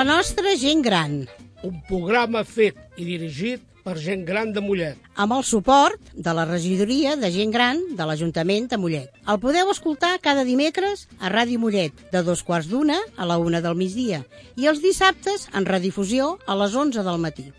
La nostra gent gran, un programa fet i dirigit per gent gran de Mollet. amb el suport de la regidoria de gent gran de l'Ajuntament de Mollet. El podeu escoltar cada dimecres a Ràdio Mollet, de dos quarts d'una a la una del migdia, i els dissabtes en redifusió a les 11 del matí.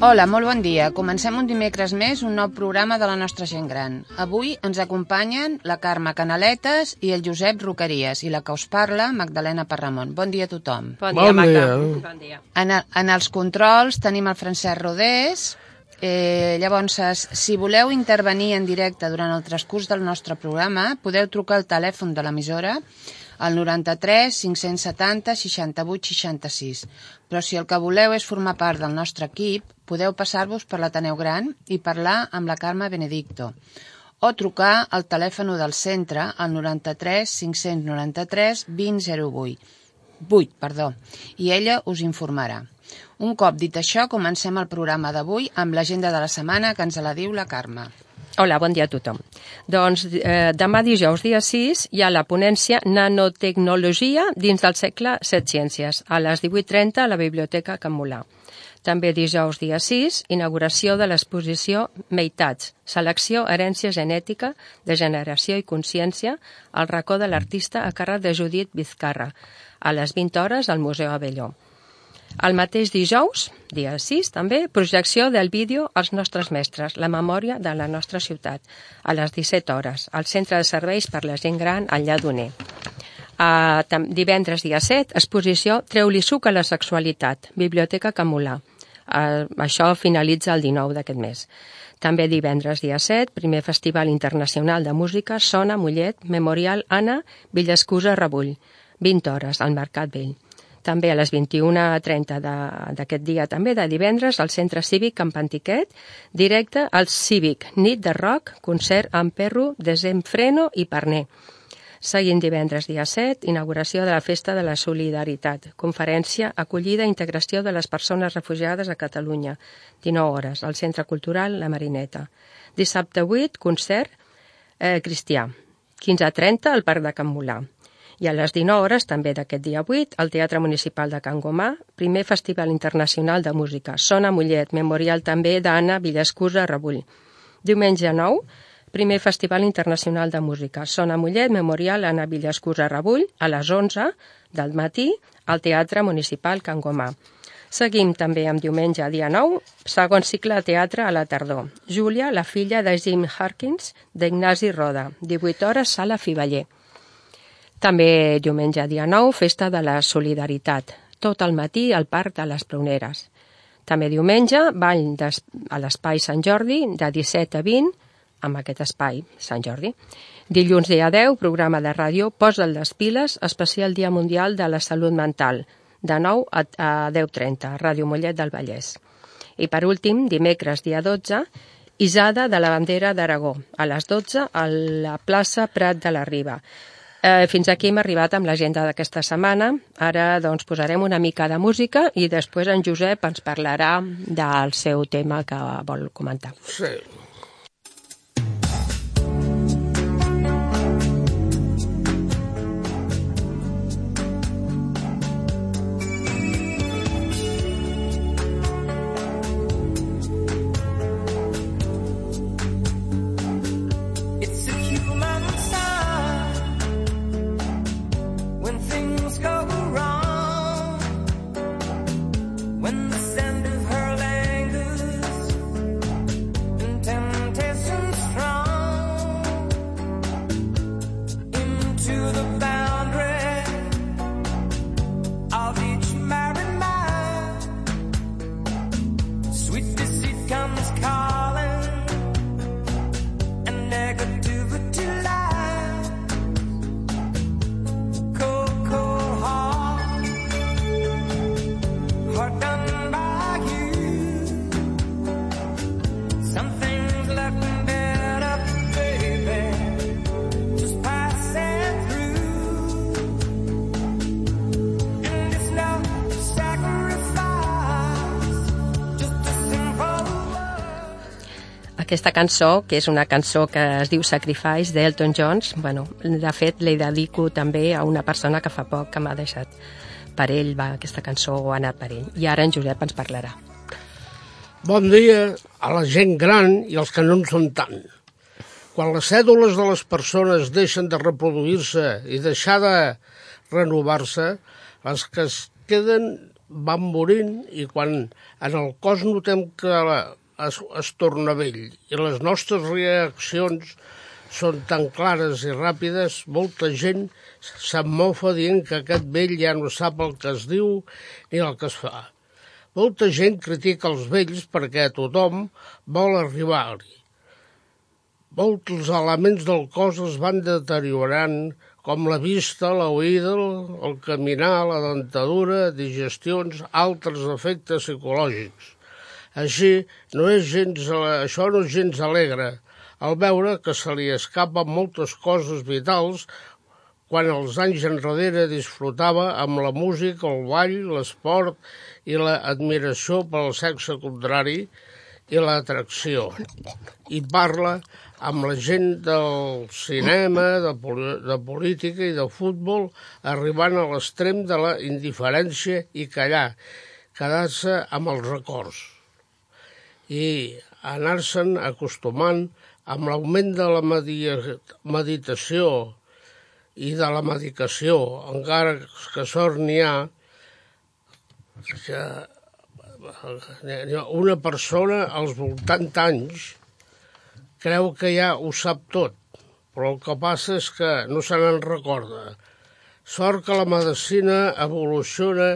Hola, molt bon dia. Comencem un dimecres més un nou programa de la nostra gent gran. Avui ens acompanyen la Carme Canaletes i el Josep Roqueries i la que us parla, Magdalena Parramon. Bon dia a tothom. Bon, Bon dia, Magda. dia. Bon dia. En, el, en els controls tenim el Francesc Rodés. Eh, llavors, si voleu intervenir en directe durant el transcurs del nostre programa, podeu trucar al telèfon de l'emissora al 93 570 68 66. Però si el que voleu és formar part del nostre equip, podeu passar-vos per l'Ateneu Gran i parlar amb la Carme Benedicto o trucar al telèfon del centre al 93 593 2008. 8, perdó, i ella us informarà. Un cop dit això, comencem el programa d'avui amb l'agenda de la setmana que ens la diu la Carme. Hola, bon dia a tothom. Doncs eh, demà dijous, dia 6, hi ha la ponència Nanotecnologia dins del segle Set Ciències, a les 18.30 a la Biblioteca Can Molà. També dijous, dia 6, inauguració de l'exposició Meitats, selecció, herència genètica, de generació i consciència, al racó de l'artista a càrrec de Judit Vizcarra, a les 20 hores al Museu Avelló. El mateix dijous, dia 6 també, projecció del vídeo als nostres mestres, la memòria de la nostra ciutat, a les 17 hores, al Centre de Serveis per la Gent Gran al Lladoner. Uh, divendres dia 7, exposició Treu-li suc a la sexualitat, Biblioteca Camolà. Uh, això finalitza el 19 d'aquest mes. També divendres dia 7, primer Festival Internacional de Música Sona Mollet, Memorial Anna, Villescusa Rebull, 20 hores al Mercat Vell. També a les 21.30 de- d'aquest dia, també de divendres, al Centre Cívic Camp Antiquet, directe al Cívic, nit de rock, concert amb Perro, Desenfreno i Parner. Seguint divendres dia 7, inauguració de la Festa de la Solidaritat, conferència Acollida i integració de les persones refugiades a Catalunya, 19 hores, al Centre Cultural La Marineta. Dissabte 8, concert eh, cristià, 15.30 al Parc de Can Molà. I a les 19 hores, també d'aquest dia 8, al Teatre Municipal de Can Gomà, primer Festival Internacional de Música, Sona Mollet, memorial també d'Anna Villescusa Rebull. Diumenge 9, primer Festival Internacional de Música, Sona Mollet, memorial Anna Villescusa Rebull, a les 11 del matí, al Teatre Municipal Can Gomà. Seguim també amb diumenge, dia 9, segon cicle de teatre a la tardor. Júlia, la filla de Jim Harkins, d'Ignasi Roda, 18 hores, sala Fiballer. També diumenge, dia 9, festa de la solidaritat, tot el matí al Parc de les Pruneres. També diumenge, ball a l'Espai Sant Jordi, de 17 a 20, amb aquest espai, Sant Jordi. Dilluns, dia 10, programa de ràdio Posa'l les piles, especial Dia Mundial de la Salut Mental, de 9 a, a 10.30, Ràdio Mollet del Vallès. I per últim, dimecres, dia 12, Isada de la Bandera d'Aragó, a les 12 a la plaça Prat de la Riba. Eh, fins aquí hem arribat amb l'agenda d'aquesta setmana. Ara doncs, posarem una mica de música i després en Josep ens parlarà del seu tema que vol comentar. Sí. Aquesta cançó, que és una cançó que es diu Sacrifice, d'Elton Jones, bueno, de fet, li dedico també a una persona que fa poc que m'ha deixat per ell, va, aquesta cançó ha anat per ell. I ara en Josep ens parlarà. Bon dia a la gent gran i als que no en són tant. Quan les cèdules de les persones deixen de reproduir-se i deixar de renovar-se, les que es queden van morint i quan en el cos notem que la- es, es torna vell i les nostres reaccions són tan clares i ràpides, molta gent se'n mofa dient que aquest vell ja no sap el que es diu ni el que es fa. Molta gent critica els vells perquè tothom vol arribar-hi. Molts elements del cos es van deteriorant, com la vista, l'oïda, el caminar, la dentadura, digestions, altres efectes psicològics. Així, no és gens, això no és gens alegre, al veure que se li escapen moltes coses vitals quan els anys enrere disfrutava amb la música, el ball, l'esport i l'admiració pel sexe contrari i l'atracció. I parla amb la gent del cinema, de, de política i de futbol, arribant a l'extrem de la indiferència i callar, quedar-se amb els records i anar-se'n acostumant amb l'augment de la meditació i de la medicació, encara que sort n'hi ha una persona als 80 anys creu que ja ho sap tot, però el que passa és que no se n'en recorda. Sort que la medicina evoluciona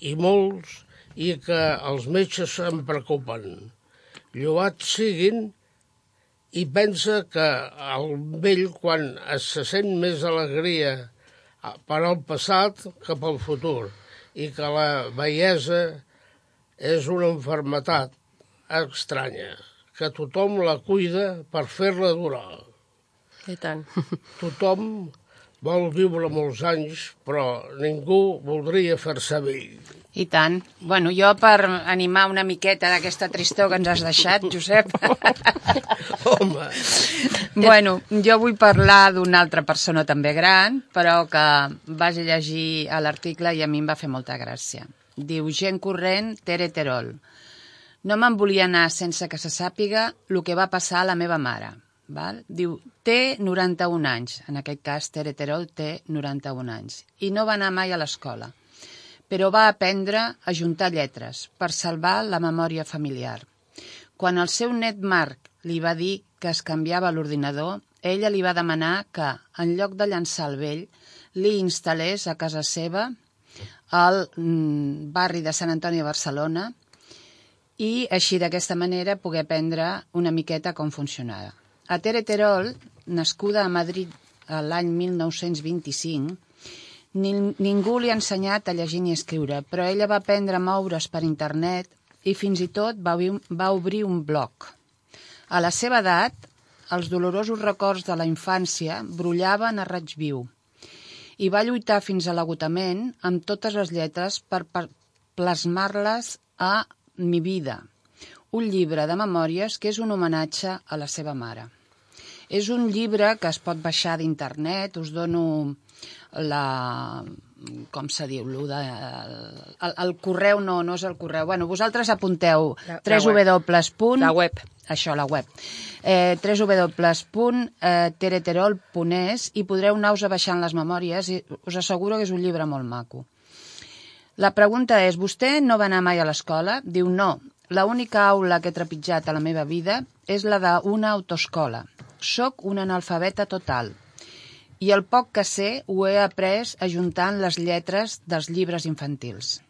i molts i que els metges se'n preocupen. Lloats siguin i pensa que el vell quan es se sent més alegria per al passat que pel futur i que la vellesa és una enfermetat estranya, que tothom la cuida per fer-la durar. I tant. Tothom vol viure molts anys, però ningú voldria fer-se vell. I tant. Bueno, jo per animar una miqueta d'aquesta tristor que ens has deixat, Josep, Home, bueno, jo vull parlar d'una altra persona també gran, però que vaig llegir a l'article i a mi em va fer molta gràcia. Diu, gent corrent, Tere Terol. No me'n volia anar sense que se sàpiga el que va passar a la meva mare. Val? Diu, té 91 anys, en aquest cas Tere Terol té 91 anys, i no va anar mai a l'escola, però va aprendre a juntar lletres per salvar la memòria familiar. Quan el seu net Marc li va dir que es canviava l'ordinador, ella li va demanar que, en lloc de llançar el vell, li instal·lés a casa seva al mm, barri de Sant Antoni de Barcelona i així d'aquesta manera poder aprendre una miqueta com funcionava. A Tere Terol, nascuda a Madrid l'any 1925, ni, ningú li ha ensenyat a llegir ni escriure, però ella va aprendre a moure's per internet i fins i tot va, va obrir un blog. A la seva edat, els dolorosos records de la infància brollaven a raig viu i va lluitar fins a l'agotament amb totes les lletres per, per plasmar-les a Mi vida, un llibre de memòries que és un homenatge a la seva mare. És un llibre que es pot baixar d'internet, us dono la com se diu, de, el, el correu no, no és el correu. Bueno, vosaltres apunteu La- la www. La web. Això, la web. Eh, www.tereterol.es i podreu anar-vos baixant les memòries i us asseguro que és un llibre molt maco. La pregunta és, vostè no va anar mai a l'escola? Diu, no. La única aula que he trepitjat a la meva vida és la d'una autoescola. Soc una analfabeta total. I el poc que sé ho he après ajuntant les lletres dels llibres infantils.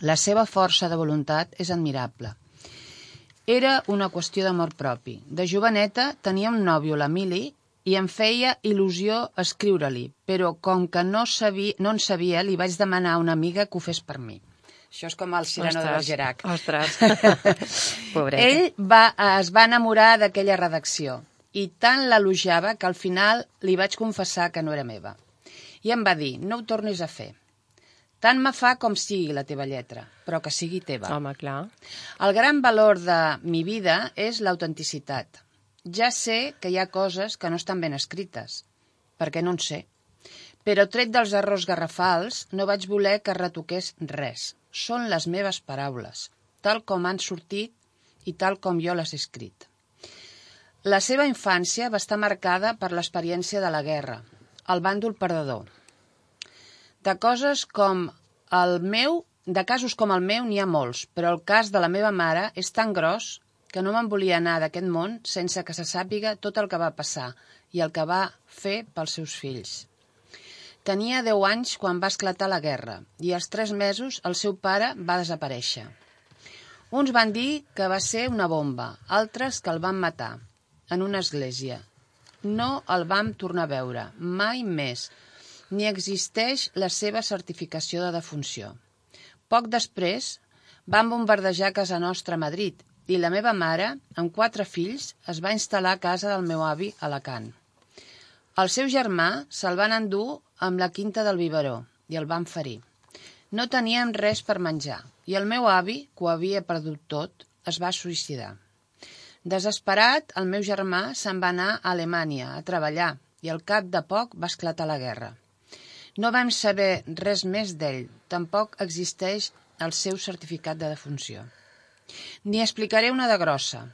La seva força de voluntat és admirable. Era una qüestió d'amor propi. De joveneta tenia un nòvio, l'Emili, i em feia il·lusió escriure-li, però com que no, sabia, no en sabia, li vaig demanar a una amiga que ho fes per mi. Això és com el Cirano de Bergerac. Ostres. Pobreta. Ell va, es va enamorar d'aquella redacció i tant l'elogiava que al final li vaig confessar que no era meva. I em va dir, no ho tornis a fer. Tant me fa com sigui la teva lletra, però que sigui teva. Home, clar. El gran valor de mi vida és l'autenticitat. Ja sé que hi ha coses que no estan ben escrites, perquè no en sé. Però tret dels errors garrafals, no vaig voler que retoqués res. Són les meves paraules, tal com han sortit i tal com jo les he escrit. La seva infància va estar marcada per l'experiència de la guerra, el bàndol perdedor. De coses com el meu, de casos com el meu n'hi ha molts, però el cas de la meva mare és tan gros que no me'n volia anar d'aquest món sense que se sàpiga tot el que va passar i el que va fer pels seus fills. Tenia 10 anys quan va esclatar la guerra i als 3 mesos el seu pare va desaparèixer. Uns van dir que va ser una bomba, altres que el van matar, en una església. No el vam tornar a veure, mai més, ni existeix la seva certificació de defunció. Poc després, van bombardejar casa nostra a Madrid i la meva mare, amb quatre fills, es va instal·lar a casa del meu avi a Alacant. El seu germà se'l van endur amb la quinta del biberó i el van ferir. No teníem res per menjar i el meu avi, que ho havia perdut tot, es va suïcidar. Desesperat, el meu germà se'n va anar a Alemanya a treballar i al cap de poc va esclatar la guerra. No vam saber res més d'ell, tampoc existeix el seu certificat de defunció. N'hi explicaré una de grossa.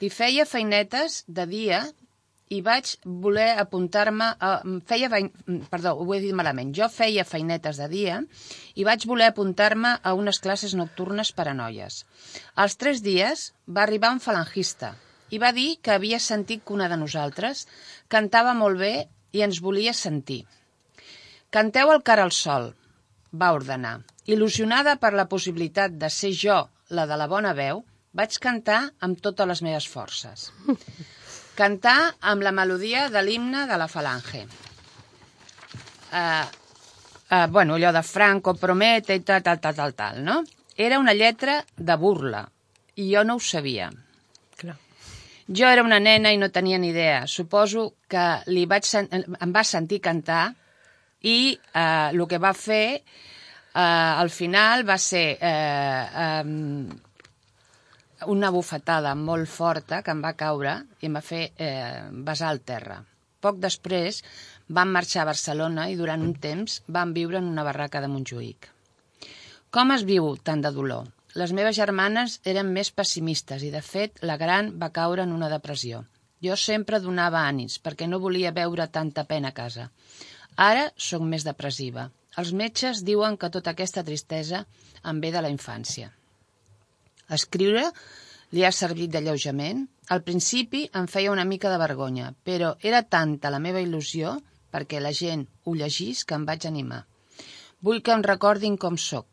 Li feia feinetes de dia i vaig voler apuntar-me a... Feia, perdó, ho he dit malament. Jo feia feinetes de dia i vaig voler apuntar-me a unes classes nocturnes per a noies. Als tres dies va arribar un falangista i va dir que havia sentit que una de nosaltres cantava molt bé i ens volia sentir. Canteu el cara al sol, va ordenar. Il·lusionada per la possibilitat de ser jo la de la bona veu, vaig cantar amb totes les meves forces. Cantar amb la melodia de l'himne de la falange. Uh, uh, bueno, allò de Franco promete i tal, tal, tal, tal, tal, no? Era una lletra de burla i jo no ho sabia. clar. Jo era una nena i no tenia ni idea. Suposo que li vaig em va sentir cantar i eh, el que va fer eh, al final va ser eh, eh, una bufetada molt forta que em va caure i em va fer eh, besar al terra. Poc després vam marxar a Barcelona i durant un temps vam viure en una barraca de Montjuïc. Com es viu tant de dolor? Les meves germanes eren més pessimistes i, de fet, la gran va caure en una depressió. Jo sempre donava ànims perquè no volia veure tanta pena a casa. Ara sóc més depressiva. Els metges diuen que tota aquesta tristesa em ve de la infància. Escriure li ha servit d'alleujament. Al principi em feia una mica de vergonya, però era tanta la meva il·lusió perquè la gent ho llegís que em vaig animar. Vull que em recordin com sóc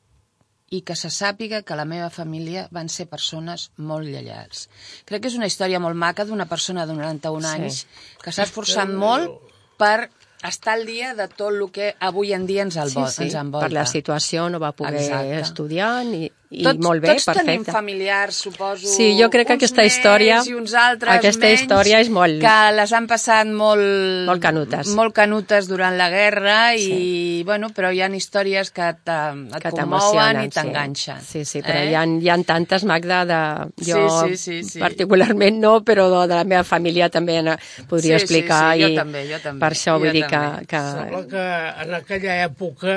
i que se sàpiga que la meva família van ser persones molt lleials. Crec que és una història molt maca d'una persona de 91 Sí. anys que s'ha esforçat molt per estar al dia de tot el que avui en dia ens, el, Sí, sí, ens envolta. per la situació no va poder Exacte. estudiar ni, i tots, molt bé, tots tenim perfecte. familiars, suposo. Sí, jo crec que aquesta història- I uns altres aquesta menys, història és molt- Que les han passat molt... Molt canutes. Molt canutes durant la guerra i, bueno, però hi ha històries que te, et que commouen t'emocionen, i t'enganxen. Sí. sí, sí, però eh? hi, ha, hi ha tantes, Magda, de... Jo Sí, sí, sí, sí. particularment no, però de, la meva família també podria Sí, sí, explicar. sí, jo i també, jo també, Per això jo vull dir també. Que... Sembla que en aquella època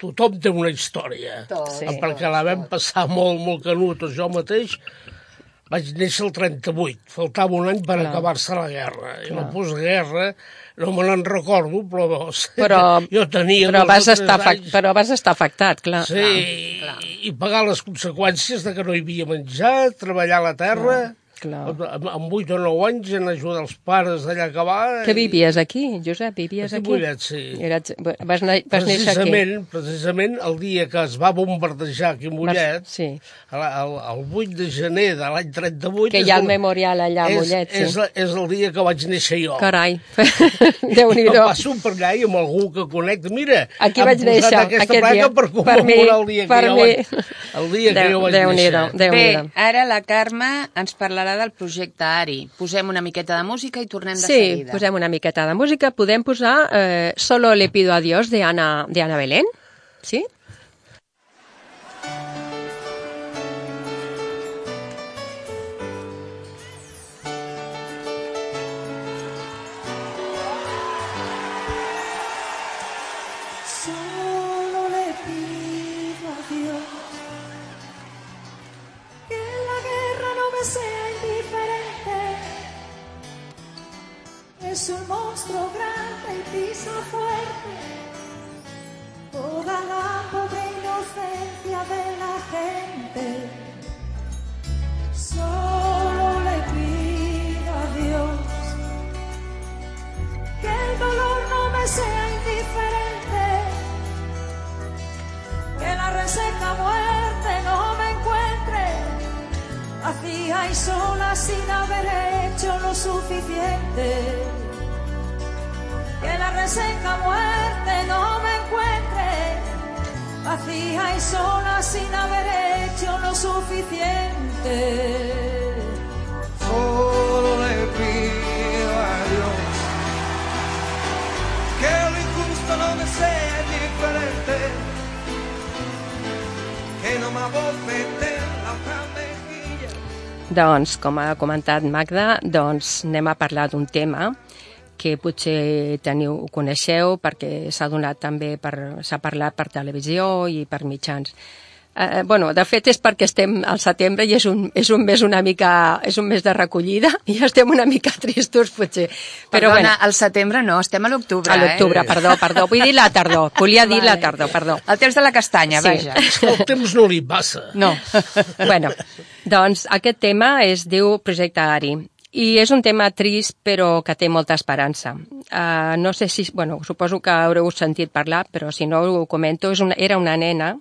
tothom té una història. Tot, Sí. Perquè la vam passar molt, molt canutos. Jo mateix vaig néixer el 38. Faltava un any per Clar. acabar-se la guerra. I la postguerra no me n'en recordo, però, Però, jo tenia però, vas estar anys. però vas estar afectat, clar. Sí, i, i pagar les conseqüències de que no hi havia menjar, treballar a la terra... clar. Amb, amb 8 o 9 anys en ajudar els pares d'allà que va... Que vivies aquí, Josep? Vivies Aquí aquí? Mollet, sí. Eres, vas, na, vas néixer aquí? Precisament, precisament el dia que es va bombardejar aquí a Mollet, Vas, sí. el, el, el 8 de gener de l'any 38... Que és hi ha el el- memorial allà a és, Mollet, sí. És, és el dia que vaig néixer jo. Carai, Déu-n'hi-do. passo per allà i amb algú que conec, mira, Aquí vaig posat néixer, aquesta aquest placa dia. per Per mi, el dia que jo vaig, el dia que Déu- jo vaig Déu-n'hi-do, néixer. Déu Bé, nhi ara la Carme ens parlarà del projecte Ari. Posem una miqueta de música i tornem de Sí, seguida. posem una miqueta de música. Podem posar eh, Solo le pido a Dios de Ana, de Ana Belén? Sí? Un monstruo grande y pisa fuerte toda la pobre inocencia de la gente. Solo Reseca muerte no me encuentre vacía y sola sin haber hecho lo suficiente. Solo le pido a Dios que lo injusto no me sea diferente, que no me abofete la otra mejilla. Doncs, com ha comentat Magda, doncs anem a parlar d'un tema que potser teniu, ho coneixeu perquè s'ha donat també per, s'ha parlat per televisió i per mitjans. Eh, bueno, de fet és perquè estem al setembre i és un, és un mes una mica, és un mes de recollida i estem una mica tristos potser. Però Perdona, bueno, al setembre no, estem a l'octubre, a l'octubre, eh? perdó, perdó, vull dir la tardor, volia dir la Vale. tardor, perdó. El temps de la castanya, Sí. vaja. El temps no li passa. No. bueno, doncs aquest tema es diu Projecte Ari i és un tema trist però que té molta esperança. Uh, no sé si, bueno, suposo que haureu sentit parlar, però si no ho comento, és una, era una nena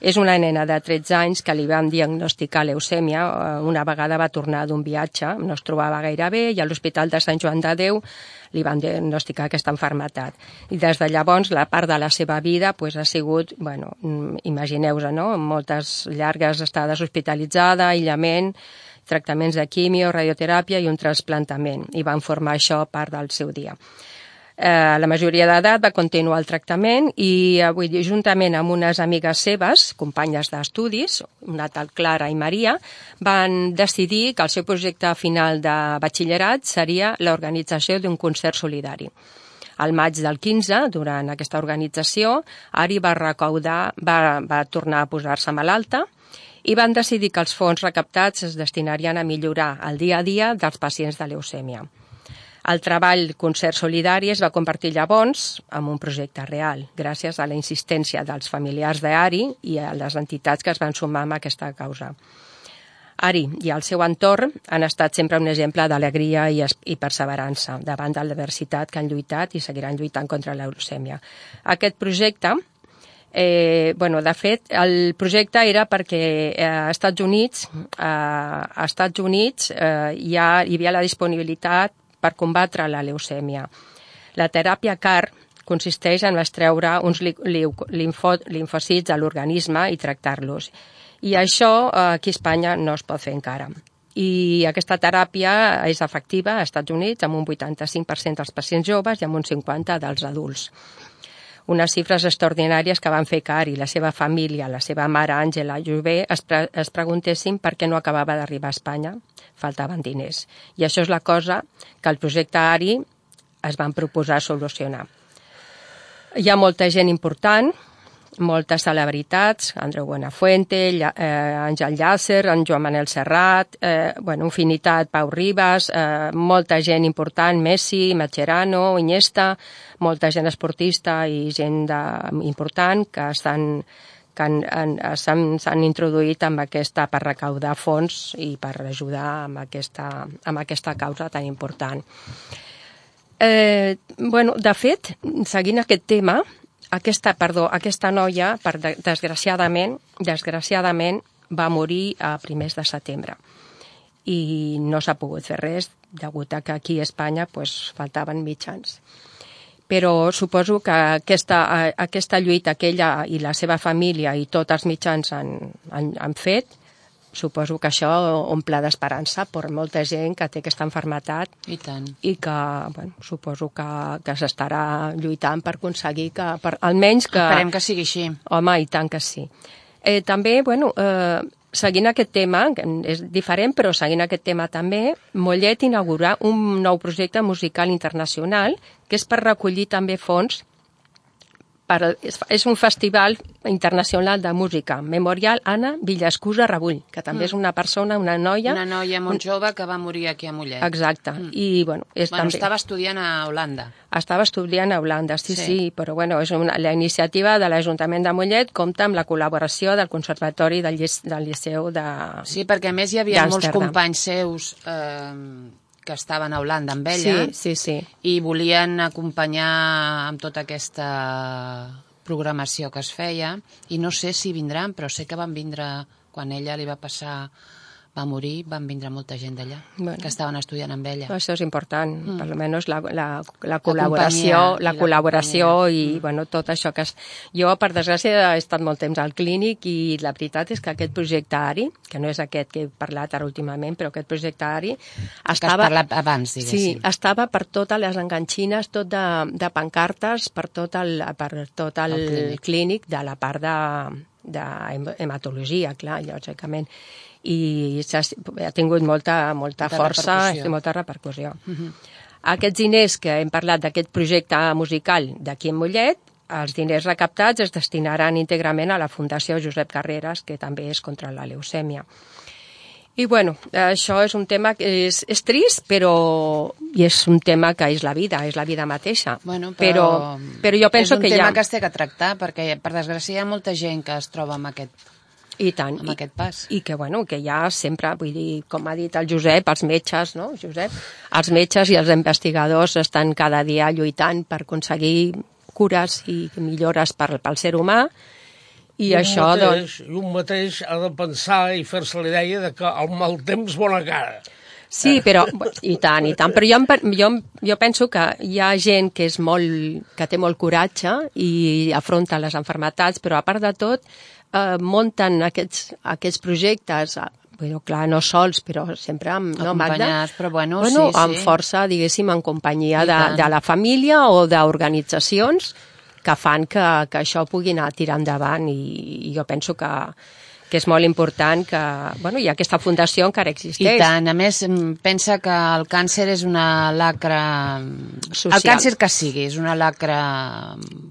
és una nena de 13 anys que li van diagnosticar leucèmia. Eh, Una vegada va tornar d'un viatge, no es trobava gaire bé, i a l'Hospital de Sant Joan de Déu li van diagnosticar aquesta enfermetat. I des de llavors la part de la seva vida pues, ha sigut, bueno, mm, imagineu-vos, no? moltes llargues estades hospitalitzada, aïllament, tractaments de quimio, radioteràpia i un trasplantament. I van formar això part del seu dia. Eh, la majoria d'edat va continuar el tractament i eh, vull dir, juntament amb unes amigues seves, companyes d'estudis, una tal Clara i Maria, van decidir que el seu projecte final de batxillerat seria l'organització d'un concert solidari. Al maig del 15, durant aquesta organització, Ari va recaudar, va, va tornar a posar-se malalta i van decidir que els fons recaptats es destinarien a millorar el dia a dia dels pacients de leucèmia. El treball Concert Solidari es va convertir llavors en un projecte real, gràcies a la insistència dels familiars d'Ari i a les entitats que es van sumar amb aquesta causa. Ari i el seu entorn han estat sempre un exemple d'alegria i, i perseverança davant de l'adversitat que han lluitat i seguiran lluitant contra la leucèmia. Aquest projecte Eh, bueno, de fet, el projecte era perquè eh, a Estats Units, eh, a Estats Units eh, hi, ha, hi havia la disponibilitat per combatre la leucèmia. La teràpia CAR consisteix en extreure uns li, li, linfo, linfocits a l'organisme i tractar-los. I això eh, aquí a Espanya no es pot fer encara. I aquesta teràpia és efectiva als Estats Units amb un 85% dels pacients joves i amb un 50% dels adults unes xifres extraordinàries que van fer que Ari, la seva família, la seva mare Àngela Jové es, pre es preguntessin per què no acabava d'arribar a Espanya. Faltaven diners. I això és la cosa que el projecte Ari es van proposar solucionar. Hi ha molta gent important, moltes celebritats, Andreu Buenafuente, eh, Àngel Llàcer, en Joan Manel Serrat, eh, bueno, infinitat, Pau Ribas, eh, molta gent important, Messi, Mascherano, Iniesta, molta gent esportista i gent de, important que estan que han- han- s'han s'han introduït amb aquesta per recaudar fons i per ajudar amb aquesta, amb aquesta causa tan important. Eh, bueno, de fet, seguint aquest tema, aquesta, perdó, aquesta noia, per, de- desgraciadament, desgraciadament, va morir a primers de setembre i no s'ha pogut fer res degut a que aquí a Espanya pues, faltaven mitjans. Però suposo que aquesta, aquesta lluita que ella i la seva família i tots els mitjans han, han, han fet, suposo que això omple d'esperança per molta gent que té aquesta enfermetat I tant. i que bueno, suposo que, que s'estarà lluitant per aconseguir que, per, almenys que... Esperem que sigui així. Home, i tant que sí. Eh, també, bueno, eh, seguint aquest tema, que és diferent, però seguint aquest tema també, Mollet inaugura un nou projecte musical internacional que és per recollir també fons per, és, un festival internacional de música, Memorial Anna Villascusa Rebull, que també és una persona, una noia... Una noia molt jove que va morir aquí a Mollet. Exacte. I, bueno, és Bueno, també... estava estudiant a Holanda. Estava estudiant a Holanda, sí, Sí. sí, però bueno, és una, la iniciativa de l'Ajuntament de Mollet compta amb la col·laboració del Conservatori del, Llic del Liceu de... Sí, perquè a més hi havia molts companys seus eh, que estaven a Holanda amb ella Sí, sí, sí. i volien acompanyar amb tota aquesta programació que es feia i no sé si vindran, però sé que van vindre quan ella li va passar va morir, van vindre molta gent d'allà Bueno. que estaven estudiant amb ella. Això és important, mm. per almenys la, la, la col·laboració, la la col·laboració companyia. i, bueno, tot això que... Es... Jo, per desgràcia, he estat molt temps al clínic i la veritat és que aquest projecte ARI, que no és aquest que he parlat ara últimament, però aquest projecte ARI, que has estava... abans, Sí, diguéssim. estava per totes les enganxines, tot de, de pancartes, per tot el, per tot el, El el clínic. clínic. de la part de, de hem- hematologia, clar, lògicament. I ha tingut molta, molta, Molta força repercussió. i molta repercussió. Aquests diners que hem parlat d'aquest projecte musical d'aquí en Mollet, els diners recaptats es destinaran íntegrament a la Fundació Josep Carreras, que també és contra la leucèmia. I bueno, això és un tema que és, és trist, però i és un tema que és la vida, és la vida mateixa. Bueno, però, però jo penso és un que tema hi ha... que es té que tractar, perquè per desgràcia hi ha molta gent que es troba amb aquest, I tant. amb I, aquest pas. I que, bueno, que ha sempre, vull dir, com ha dit el Josep, els metges, no, Josep? Els metges i els investigadors estan cada dia lluitant per aconseguir cures i millores per, pel ser humà, i, un això, mateix, doncs... I un mateix ha de pensar i fer-se la idea de que el mal temps bona cara. Sí, però, i tant, i tant, però jo, jo, jo penso que hi ha gent que és molt, que té molt coratge i afronta les enfermetats, però a part de tot eh, munten aquests, aquests projectes eh, Bueno, clar, no sols, però sempre amb, no, Magda? Però bueno, bueno sí, amb sí. força, diguéssim, en companyia I de, tant. de la família o d'organitzacions que fan que, que això pugui anar tirant endavant i, i jo penso que, que és molt important que, bueno, i aquesta fundació encara existeix. I tant, a més, mm, pensa que el càncer és una lacra... Social. El càncer que sigui, és una lacra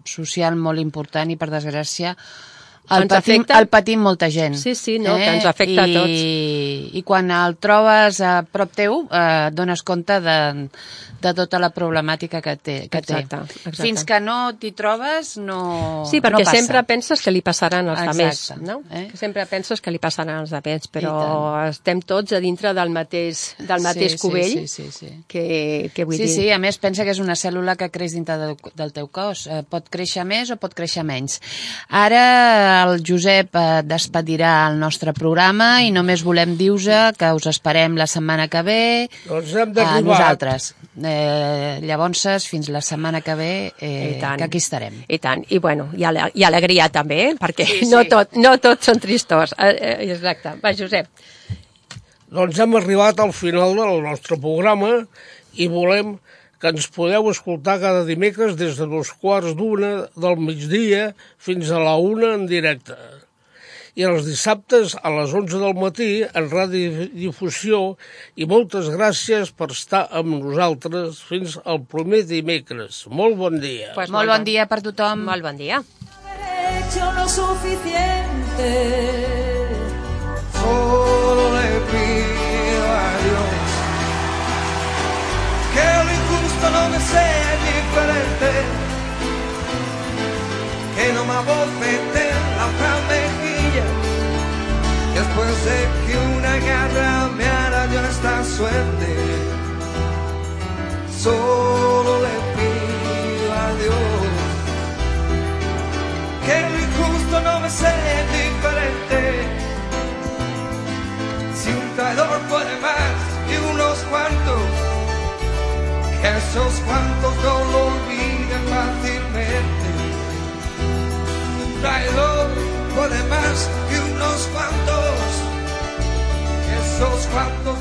social molt important i, per desgràcia, el Ens patim, afecta- el patim molta gent. Sí, sí, no, que ens afecta a I, tots. I quan el trobes a prop teu, eh, dones compte de, de tota la problemàtica que té. Que Exacte, té. exacte. Fins que no t'hi trobes, no Sí, perquè no passa. sempre penses que li passaran als Exacte, altres, no? eh? Que sempre penses que li passaran als altres, però estem tots a dintre del mateix, del mateix sí, cubell, Sí, sí, sí. sí. que, que vull sí, dir... sí, a més pensa que és una cèl·lula que creix dintre del, del teu cos. Eh, pot créixer més o pot créixer menys. Ara el Josep eh, despedirà el nostre programa i només volem dir-vos que us esperem la setmana que ve Doncs hem a d'arribar. nosaltres. Eh, llavors, fins la setmana que ve, eh, que aquí estarem. I tant, i bueno, i, ale i alegria també, eh? perquè Sí, no, sí. tot, no tots són tristos. Eh, eh, exacte. Va, Josep. Doncs hem arribat al final del nostre programa i volem que ens podeu escoltar cada dimecres des de dos quarts d'una del migdia fins a la una en directe. I els dissabtes a les 11 del matí en radiodifusió i moltes gràcies per estar amb nosaltres fins al primer dimecres. Molt bon dia. Pues Molt bon dia per tothom. Molt bon dia. haber hecho lo suficiente. Solo no me sea diferente, que no me abofete la otra mejilla después de que una garra me arañó esta suerte. Solo le pido a Dios que lo injusto no me sea diferente. Si un traidor puede más esos cuantos no lo olviden fácilmente. Un traidor puede más que unos cuantos, esos cuantos